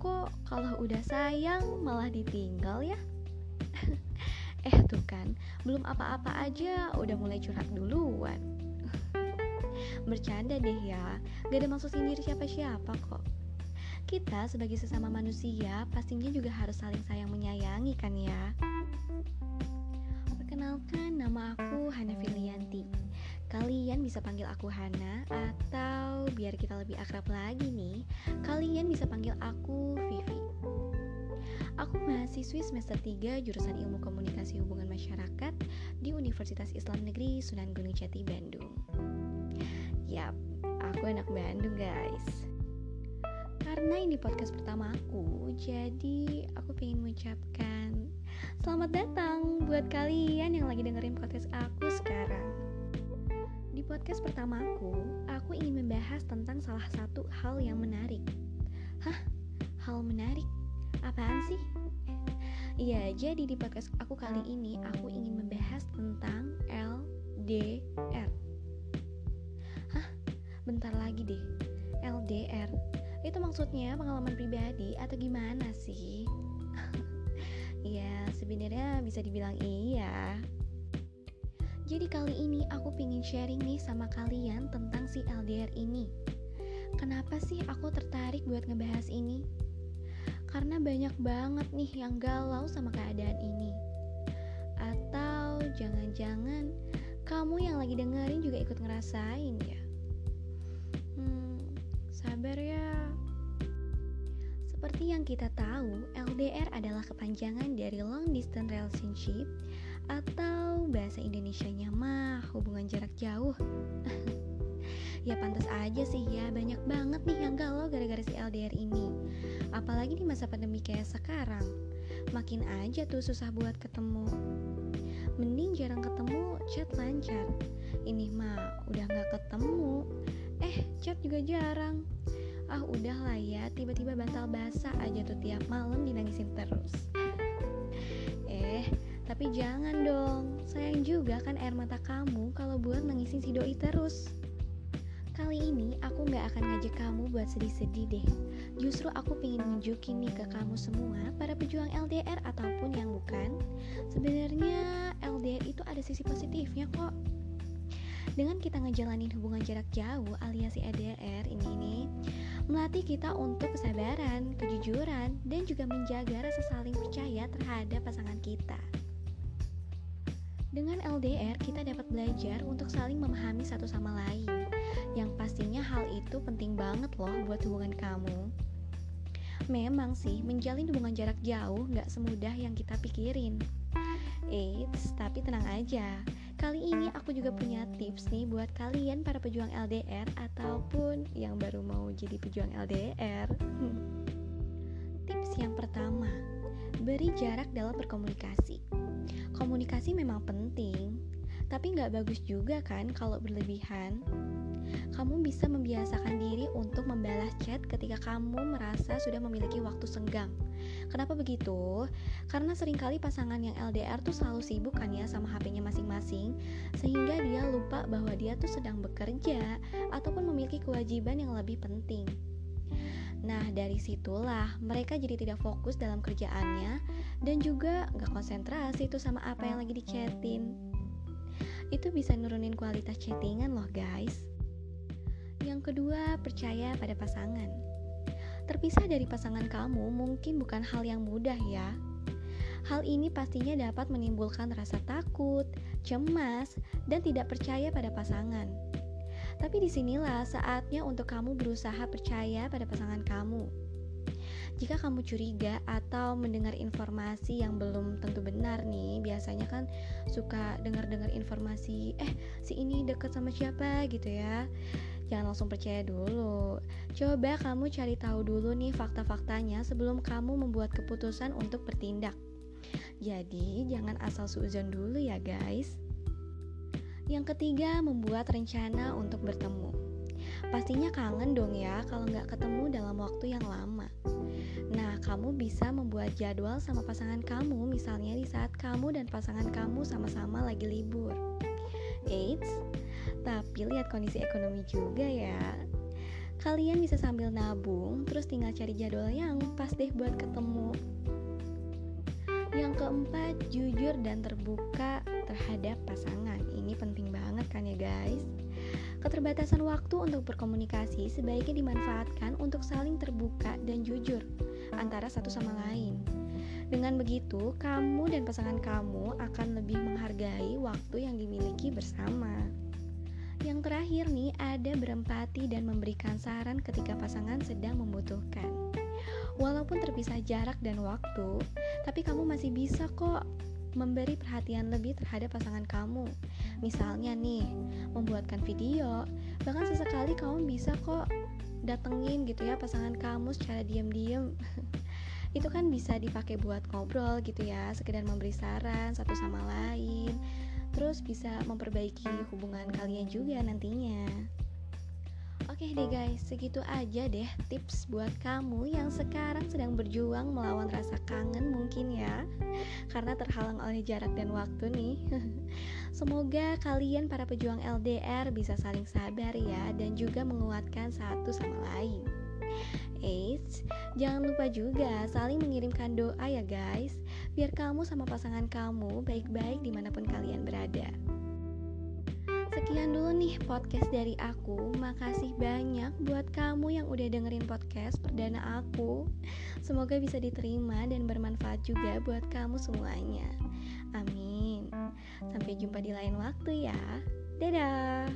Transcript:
Kalau udah sayang malah ditinggal ya. Eh tuh kan, belum apa-apa aja udah mulai curhat duluan. Bercanda deh ya, gak ada maksud sindir siapa-siapa kok. Kita sebagai sesama manusia pastinya juga harus saling sayang menyayangi kan ya. Perkenalkan nama aku Hana Filianti Kalian bisa panggil aku Hana Atau biar kita lebih akrab lagi nih Kalian bisa panggil aku Vivi Aku mahasiswi semester 3 jurusan Ilmu Komunikasi Hubungan Masyarakat di Universitas Islam Negeri Sunan Gunung Jati, Bandung. Yap, aku anak Bandung, guys. Karena ini podcast pertama aku, jadi aku pengen mengucapkan selamat datang buat kalian yang lagi dengerin podcast aku sekarang. Di podcast pertama aku, membahas tentang salah satu hal yang menarik. Hah? Hal menarik? Apaan sih? Iya, jadi di podcast aku kali ini aku ingin membahas tentang LDR. Hah? Bentar lagi deh. LDR. Itu maksudnya pengalaman pribadi atau gimana sih? Iya, sebenarnya bisa dibilang iya. Jadi kali ini aku pingin sharing nih sama kalian tentang si LDR ini. Kenapa sih aku tertarik buat ngebahas ini? karena banyak banget nih yang galau sama keadaan ini. Atau jangan-jangan kamu yang lagi dengerin juga ikut ngerasain ya? Hmm, sabar ya. Seperti yang kita tahu, LDR adalah kepanjangan dari long distance relationship atau bahasa Indonesianya mah hubungan jarak jauh. ya pantas aja sih ya banyak banget nih yang galau gara-gara si LDR ini. Apalagi di masa pandemi kayak sekarang. Makin aja tuh susah buat ketemu. Mending jarang ketemu chat lancar. Ini mah udah nggak ketemu. Eh chat juga jarang. Ah udahlah ya tiba-tiba bantal basah aja tuh tiap malam dinangisin terus tapi jangan dong sayang juga kan air mata kamu kalau buat nangisin si doi terus. Kali ini aku gak akan ngajak kamu buat sedih-sedih deh. Justru aku pengen nunjukin nih ke kamu semua Para pejuang LDR ataupun yang bukan. Sebenarnya LDR itu ada sisi positifnya kok. Dengan kita ngejalanin hubungan jarak jauh alias LDR ini nih melatih kita untuk kesabaran, kejujuran, dan juga menjaga rasa saling percaya terhadap pasangan kita. Dengan LDR, kita dapat belajar untuk saling memahami satu sama lain, yang pastinya hal itu penting banget loh buat hubungan kamu. Memang sih, menjalin hubungan jarak jauh gak semudah yang kita pikirin. Eits, tapi tenang aja. Kali ini aku juga punya tips nih buat kalian para pejuang LDR ataupun yang baru mau jadi pejuang LDR. tips yang pertama, beri jarak dalam berkomunikasi. Komunikasi memang penting, tapi nggak bagus juga kan kalau berlebihan kamu bisa membiasakan diri untuk membalas chat ketika kamu merasa sudah memiliki waktu senggang. Kenapa begitu? Karena sering kali pasangan yang LDR tuh selalu sibuk kan ya sama HP-nya masing-masing, sehingga dia lupa bahwa dia tuh sedang bekerja ataupun memiliki kewajiban yang lebih penting. Nah, dari situlah mereka jadi tidak fokus dalam kerjaannya dan juga nggak konsentrasi tuh sama apa yang lagi dichatin. Itu bisa nurunin kualitas chattingan loh guys. Yang kedua, percaya pada pasangan. Terpisah dari pasangan kamu mungkin bukan hal yang mudah ya. Hal ini pastinya dapat menimbulkan rasa takut, cemas, dan tidak percaya pada pasangan. Tapi di sinilah saatnya untuk kamu berusaha percaya pada pasangan kamu. Jika kamu curiga atau mendengar informasi yang belum tentu benar nih, biasanya kan suka dengar-dengar informasi, eh si ini deket sama siapa gitu ya jangan langsung percaya dulu. Coba kamu cari tahu dulu nih fakta-faktanya sebelum kamu membuat keputusan untuk bertindak. Jadi, jangan asal suuzon dulu ya, guys. Yang ketiga, membuat rencana untuk bertemu. Pastinya kangen dong ya kalau nggak ketemu dalam waktu yang lama. Nah, kamu bisa membuat jadwal sama pasangan kamu, misalnya di saat kamu dan pasangan kamu sama-sama lagi libur. Eits, tapi lihat kondisi ekonomi juga ya. Kalian bisa sambil nabung, terus tinggal cari jadwal yang pas deh buat ketemu. Yang keempat, jujur dan terbuka terhadap pasangan. Ini penting banget kan ya guys? Keterbatasan waktu untuk berkomunikasi sebaiknya dimanfaatkan untuk saling terbuka dan jujur antara satu sama lain. Dengan begitu, kamu dan pasangan kamu akan lebih menghargai waktu yang dimiliki bersama. Yang terakhir nih, ada berempati dan memberikan saran ketika pasangan sedang membutuhkan. Walaupun terpisah jarak dan waktu, tapi kamu masih bisa kok memberi perhatian lebih terhadap pasangan kamu. Misalnya nih, membuatkan video, bahkan sesekali kamu bisa kok datengin gitu ya pasangan kamu secara diam-diam. Itu kan bisa dipakai buat ngobrol gitu ya, sekedar memberi saran satu sama lain. Terus bisa memperbaiki hubungan kalian juga nantinya. Oke deh guys, segitu aja deh tips buat kamu yang sekarang sedang berjuang melawan rasa kangen mungkin ya. Karena terhalang oleh jarak dan waktu nih. Semoga kalian para pejuang LDR bisa saling sabar ya Dan juga menguatkan satu sama lain. Eits, jangan lupa juga saling mengirimkan doa ya guys. Biar kamu sama pasangan kamu baik-baik di mana pun kalian berada Sekian dulu nih podcast dari aku. Makasih banyak buat kamu yang udah dengerin podcast perdana aku. Semoga bisa diterima dan bermanfaat juga buat kamu semuanya. Amin. Sampai jumpa di lain waktu ya. Dadah.